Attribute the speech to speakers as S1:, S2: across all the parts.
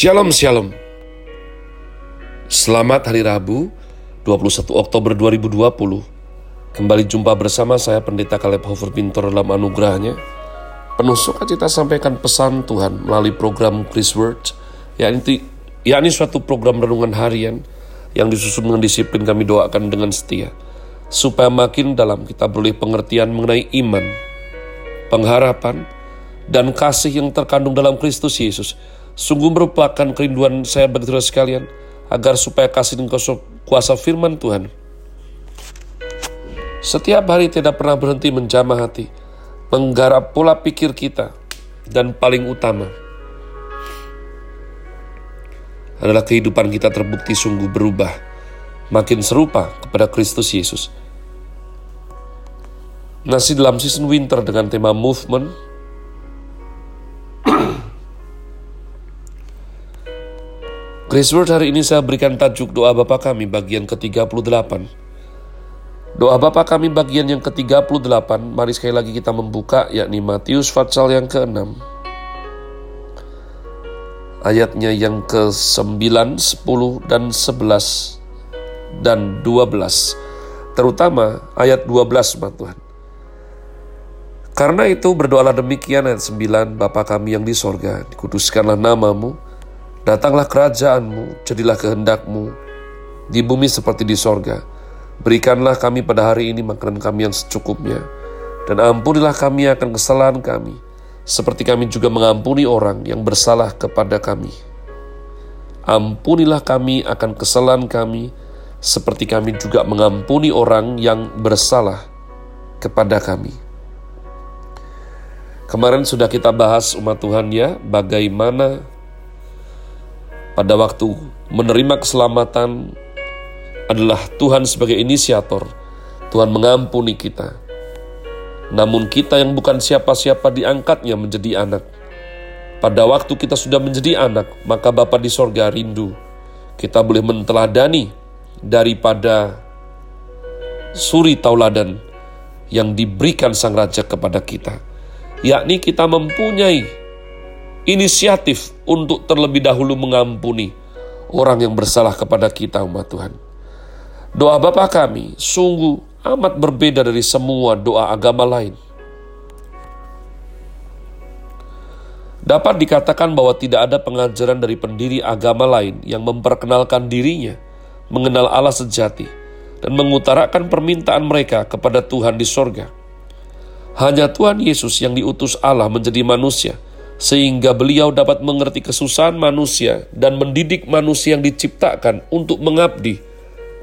S1: Shalom Shalom. Selamat Hari Rabu 21 Oktober 2020 Kembali jumpa bersama saya Pendeta Kaleb Hofer Pintor dalam anugerahnya. Penuh sukacita sampaikan pesan Tuhan melalui program Chris Word yakni, yakni suatu program renungan harian yang disusun dengan disiplin kami doakan dengan setia. Supaya makin dalam kita boleh pengertian mengenai iman, pengharapan, dan kasih yang terkandung dalam Kristus Yesus Sungguh merupakan kerinduan saya bagi saudara sekalian, agar supaya kasih dan kuasa firman Tuhan setiap hari tidak pernah berhenti menjamah hati, menggarap pola pikir kita, dan paling utama adalah kehidupan kita terbukti sungguh berubah, makin serupa kepada Kristus Yesus. Nasi dalam season winter dengan tema movement Grace Word hari ini saya berikan tajuk doa Bapa kami bagian ke-38. Doa Bapa kami bagian yang ke-38, mari sekali lagi kita membuka yakni Matius Fatsal yang ke-6. Ayatnya yang ke-9, 10, dan 11, dan 12. Terutama ayat 12, Tuhan. Karena itu berdoalah demikian ayat 9, Bapa kami yang di sorga, dikuduskanlah namamu, Datanglah kerajaanmu, jadilah kehendakmu, di bumi seperti di sorga. Berikanlah kami pada hari ini makanan kami yang secukupnya, dan ampunilah kami akan kesalahan kami, seperti kami juga mengampuni orang yang bersalah kepada kami. Ampunilah kami akan kesalahan kami, seperti kami juga mengampuni orang yang bersalah kepada kami. Kemarin sudah kita bahas umat Tuhan ya, bagaimana pada waktu menerima keselamatan adalah Tuhan sebagai inisiator. Tuhan mengampuni kita. Namun kita yang bukan siapa-siapa diangkatnya menjadi anak. Pada waktu kita sudah menjadi anak, maka Bapa di sorga rindu. Kita boleh menteladani daripada suri tauladan yang diberikan Sang Raja kepada kita. Yakni kita mempunyai inisiatif untuk terlebih dahulu mengampuni orang yang bersalah kepada kita umat Tuhan. Doa Bapa kami sungguh amat berbeda dari semua doa agama lain. Dapat dikatakan bahwa tidak ada pengajaran dari pendiri agama lain yang memperkenalkan dirinya mengenal Allah sejati dan mengutarakan permintaan mereka kepada Tuhan di sorga. Hanya Tuhan Yesus yang diutus Allah menjadi manusia – sehingga beliau dapat mengerti kesusahan manusia dan mendidik manusia yang diciptakan untuk mengabdi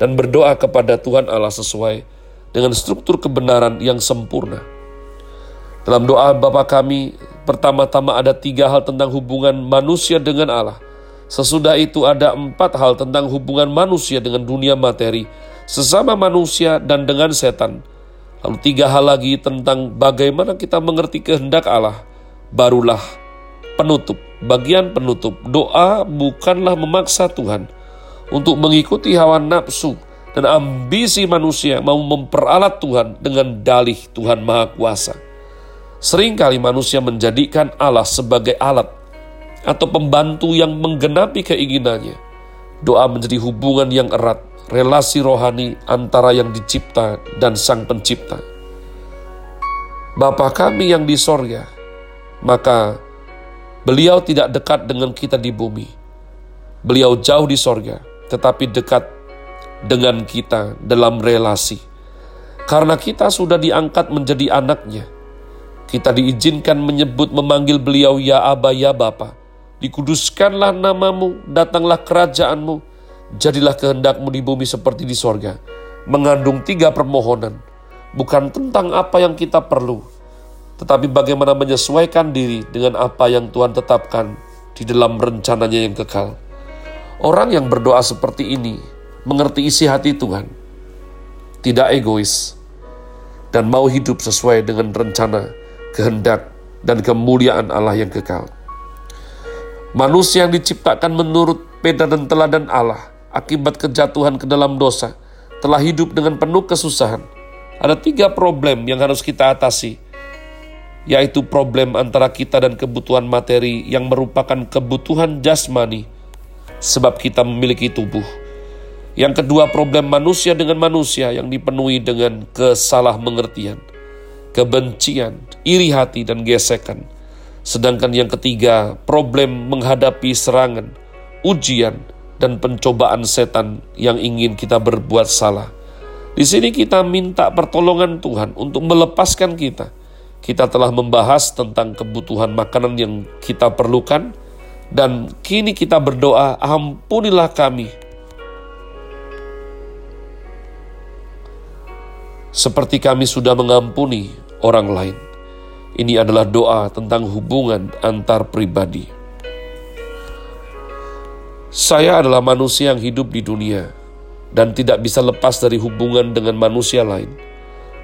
S1: dan berdoa kepada Tuhan Allah sesuai dengan struktur kebenaran yang sempurna. Dalam doa Bapa kami, pertama-tama ada tiga hal tentang hubungan manusia dengan Allah. Sesudah itu ada empat hal tentang hubungan manusia dengan dunia materi, sesama manusia dan dengan setan. Lalu tiga hal lagi tentang bagaimana kita mengerti kehendak Allah, barulah penutup, bagian penutup, doa bukanlah memaksa Tuhan untuk mengikuti hawa nafsu dan ambisi manusia mau memperalat Tuhan dengan dalih Tuhan Maha Kuasa. Seringkali manusia menjadikan Allah sebagai alat atau pembantu yang menggenapi keinginannya. Doa menjadi hubungan yang erat, relasi rohani antara yang dicipta dan Sang Pencipta. Bapa kami yang di sorga, maka Beliau tidak dekat dengan kita di bumi. Beliau jauh di sorga, tetapi dekat dengan kita dalam relasi. Karena kita sudah diangkat menjadi anaknya, kita diizinkan menyebut memanggil beliau ya Aba ya Bapa. Dikuduskanlah namamu, datanglah kerajaanmu, jadilah kehendakmu di bumi seperti di sorga. Mengandung tiga permohonan, bukan tentang apa yang kita perlu, tetapi bagaimana menyesuaikan diri dengan apa yang Tuhan tetapkan di dalam rencananya yang kekal. Orang yang berdoa seperti ini mengerti isi hati Tuhan, tidak egois, dan mau hidup sesuai dengan rencana, kehendak, dan kemuliaan Allah yang kekal. Manusia yang diciptakan menurut peda dan teladan Allah akibat kejatuhan ke dalam dosa telah hidup dengan penuh kesusahan. Ada tiga problem yang harus kita atasi yaitu problem antara kita dan kebutuhan materi yang merupakan kebutuhan jasmani, sebab kita memiliki tubuh. Yang kedua, problem manusia dengan manusia yang dipenuhi dengan kesalahmengertian, kebencian, iri hati, dan gesekan. Sedangkan yang ketiga, problem menghadapi serangan, ujian, dan pencobaan setan yang ingin kita berbuat salah. Di sini kita minta pertolongan Tuhan untuk melepaskan kita kita telah membahas tentang kebutuhan makanan yang kita perlukan, dan kini kita berdoa, "Ampunilah kami." Seperti kami sudah mengampuni orang lain. Ini adalah doa tentang hubungan antar pribadi. Saya adalah manusia yang hidup di dunia dan tidak bisa lepas dari hubungan dengan manusia lain,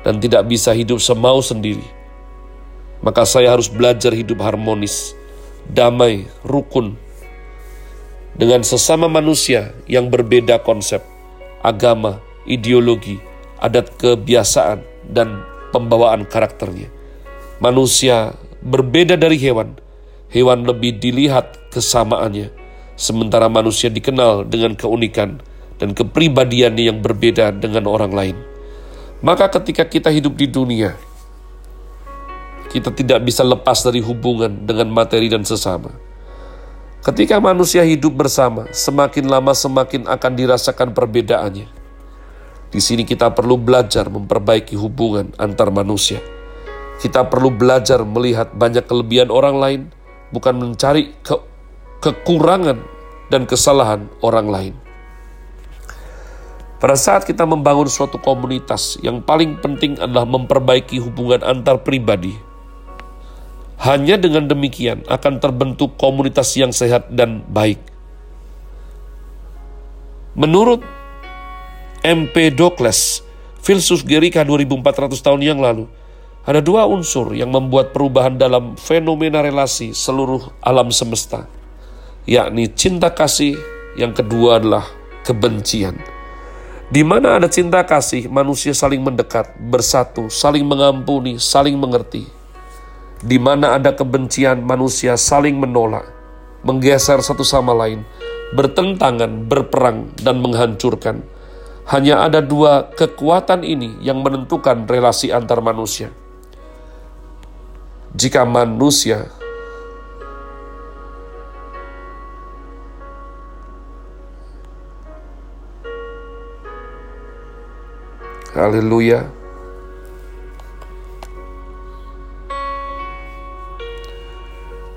S1: dan tidak bisa hidup semau sendiri maka saya harus belajar hidup harmonis, damai, rukun dengan sesama manusia yang berbeda konsep, agama, ideologi, adat kebiasaan, dan pembawaan karakternya. Manusia berbeda dari hewan. Hewan lebih dilihat kesamaannya, sementara manusia dikenal dengan keunikan dan kepribadiannya yang berbeda dengan orang lain. Maka ketika kita hidup di dunia, kita tidak bisa lepas dari hubungan dengan materi dan sesama. Ketika manusia hidup bersama, semakin lama semakin akan dirasakan perbedaannya. Di sini kita perlu belajar memperbaiki hubungan antar manusia. Kita perlu belajar melihat banyak kelebihan orang lain, bukan mencari ke kekurangan dan kesalahan orang lain. Pada saat kita membangun suatu komunitas, yang paling penting adalah memperbaiki hubungan antar pribadi hanya dengan demikian akan terbentuk komunitas yang sehat dan baik. Menurut MP Dokles, filsuf Gerika 2400 tahun yang lalu, ada dua unsur yang membuat perubahan dalam fenomena relasi seluruh alam semesta, yakni cinta kasih, yang kedua adalah kebencian. Di mana ada cinta kasih, manusia saling mendekat, bersatu, saling mengampuni, saling mengerti di mana ada kebencian, manusia saling menolak, menggeser satu sama lain, bertentangan, berperang, dan menghancurkan. Hanya ada dua kekuatan ini yang menentukan relasi antar manusia. Jika manusia Haleluya.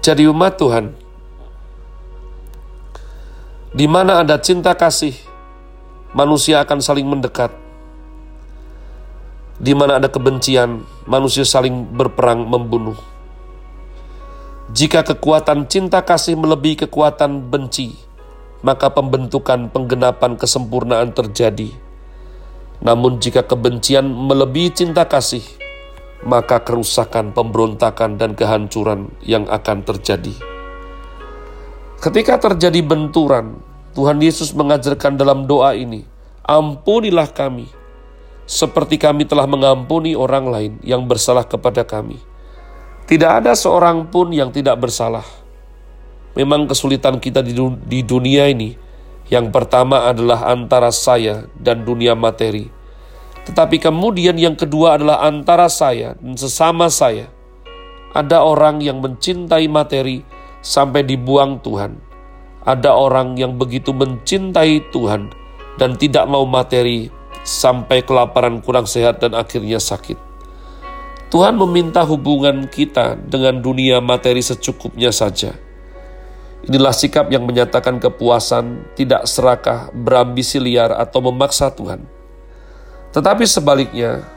S1: Jadi umat Tuhan. Di mana ada cinta kasih, manusia akan saling mendekat. Di mana ada kebencian, manusia saling berperang membunuh. Jika kekuatan cinta kasih melebihi kekuatan benci, maka pembentukan penggenapan kesempurnaan terjadi. Namun jika kebencian melebihi cinta kasih, maka kerusakan, pemberontakan, dan kehancuran yang akan terjadi. Ketika terjadi benturan, Tuhan Yesus mengajarkan dalam doa ini, "Ampunilah kami, seperti kami telah mengampuni orang lain yang bersalah kepada kami." Tidak ada seorang pun yang tidak bersalah. Memang kesulitan kita di dunia ini, yang pertama adalah antara saya dan dunia materi tetapi kemudian yang kedua adalah antara saya dan sesama saya. Ada orang yang mencintai materi sampai dibuang Tuhan. Ada orang yang begitu mencintai Tuhan dan tidak mau materi sampai kelaparan kurang sehat dan akhirnya sakit. Tuhan meminta hubungan kita dengan dunia materi secukupnya saja. Inilah sikap yang menyatakan kepuasan, tidak serakah, berambisi liar, atau memaksa Tuhan tetapi sebaliknya,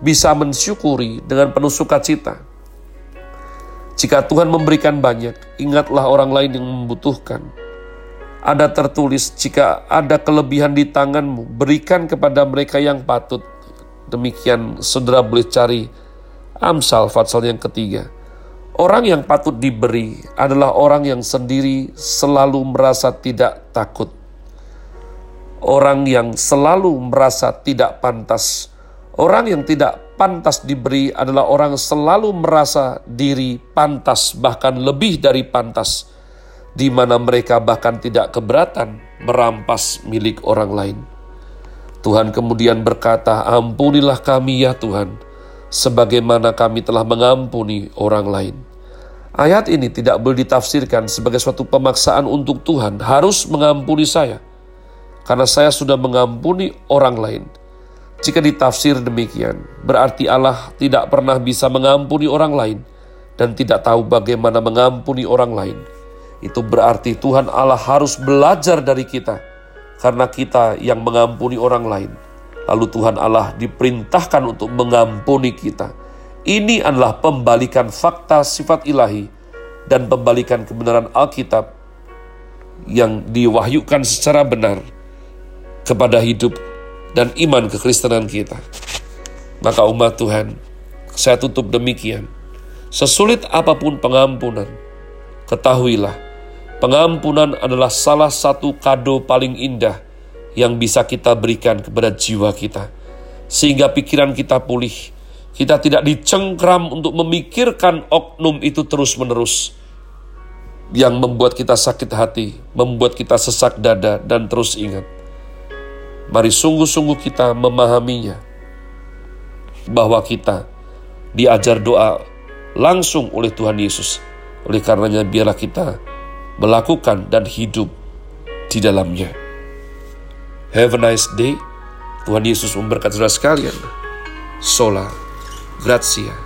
S1: bisa mensyukuri dengan penuh sukacita. Jika Tuhan memberikan banyak, ingatlah orang lain yang membutuhkan. Ada tertulis, jika ada kelebihan di tanganmu, berikan kepada mereka yang patut. Demikian saudara boleh cari Amsal Fatsal yang ketiga. Orang yang patut diberi adalah orang yang sendiri selalu merasa tidak takut orang yang selalu merasa tidak pantas, orang yang tidak pantas diberi adalah orang selalu merasa diri pantas, bahkan lebih dari pantas, di mana mereka bahkan tidak keberatan merampas milik orang lain. Tuhan kemudian berkata, "Ampunilah kami, ya Tuhan, sebagaimana kami telah mengampuni orang lain." Ayat ini tidak boleh ditafsirkan sebagai suatu pemaksaan untuk Tuhan harus mengampuni saya, karena saya sudah mengampuni orang lain. Jika ditafsir demikian, berarti Allah tidak pernah bisa mengampuni orang lain dan tidak tahu bagaimana mengampuni orang lain. Itu berarti Tuhan Allah harus belajar dari kita, karena kita yang mengampuni orang lain. Lalu Tuhan Allah diperintahkan untuk mengampuni kita. Ini adalah pembalikan fakta sifat ilahi dan pembalikan kebenaran Alkitab yang diwahyukan secara benar kepada hidup dan iman kekristenan kita. Maka umat Tuhan, saya tutup demikian. Sesulit apa pun pengampunan, ketahuilah, pengampunan adalah salah satu kado paling indah yang bisa kita berikan kepada jiwa kita. Sehingga pikiran kita pulih, kita tidak dicengkram untuk memikirkan oknum itu terus-menerus. Yang membuat kita sakit hati, membuat kita sesak dada, dan terus ingat Mari sungguh-sungguh kita memahaminya bahwa kita diajar doa langsung oleh Tuhan Yesus. Oleh karenanya biarlah kita melakukan dan hidup di dalamnya. Have a nice day. Tuhan Yesus memberkati saudara sekalian. Sola. Grazie.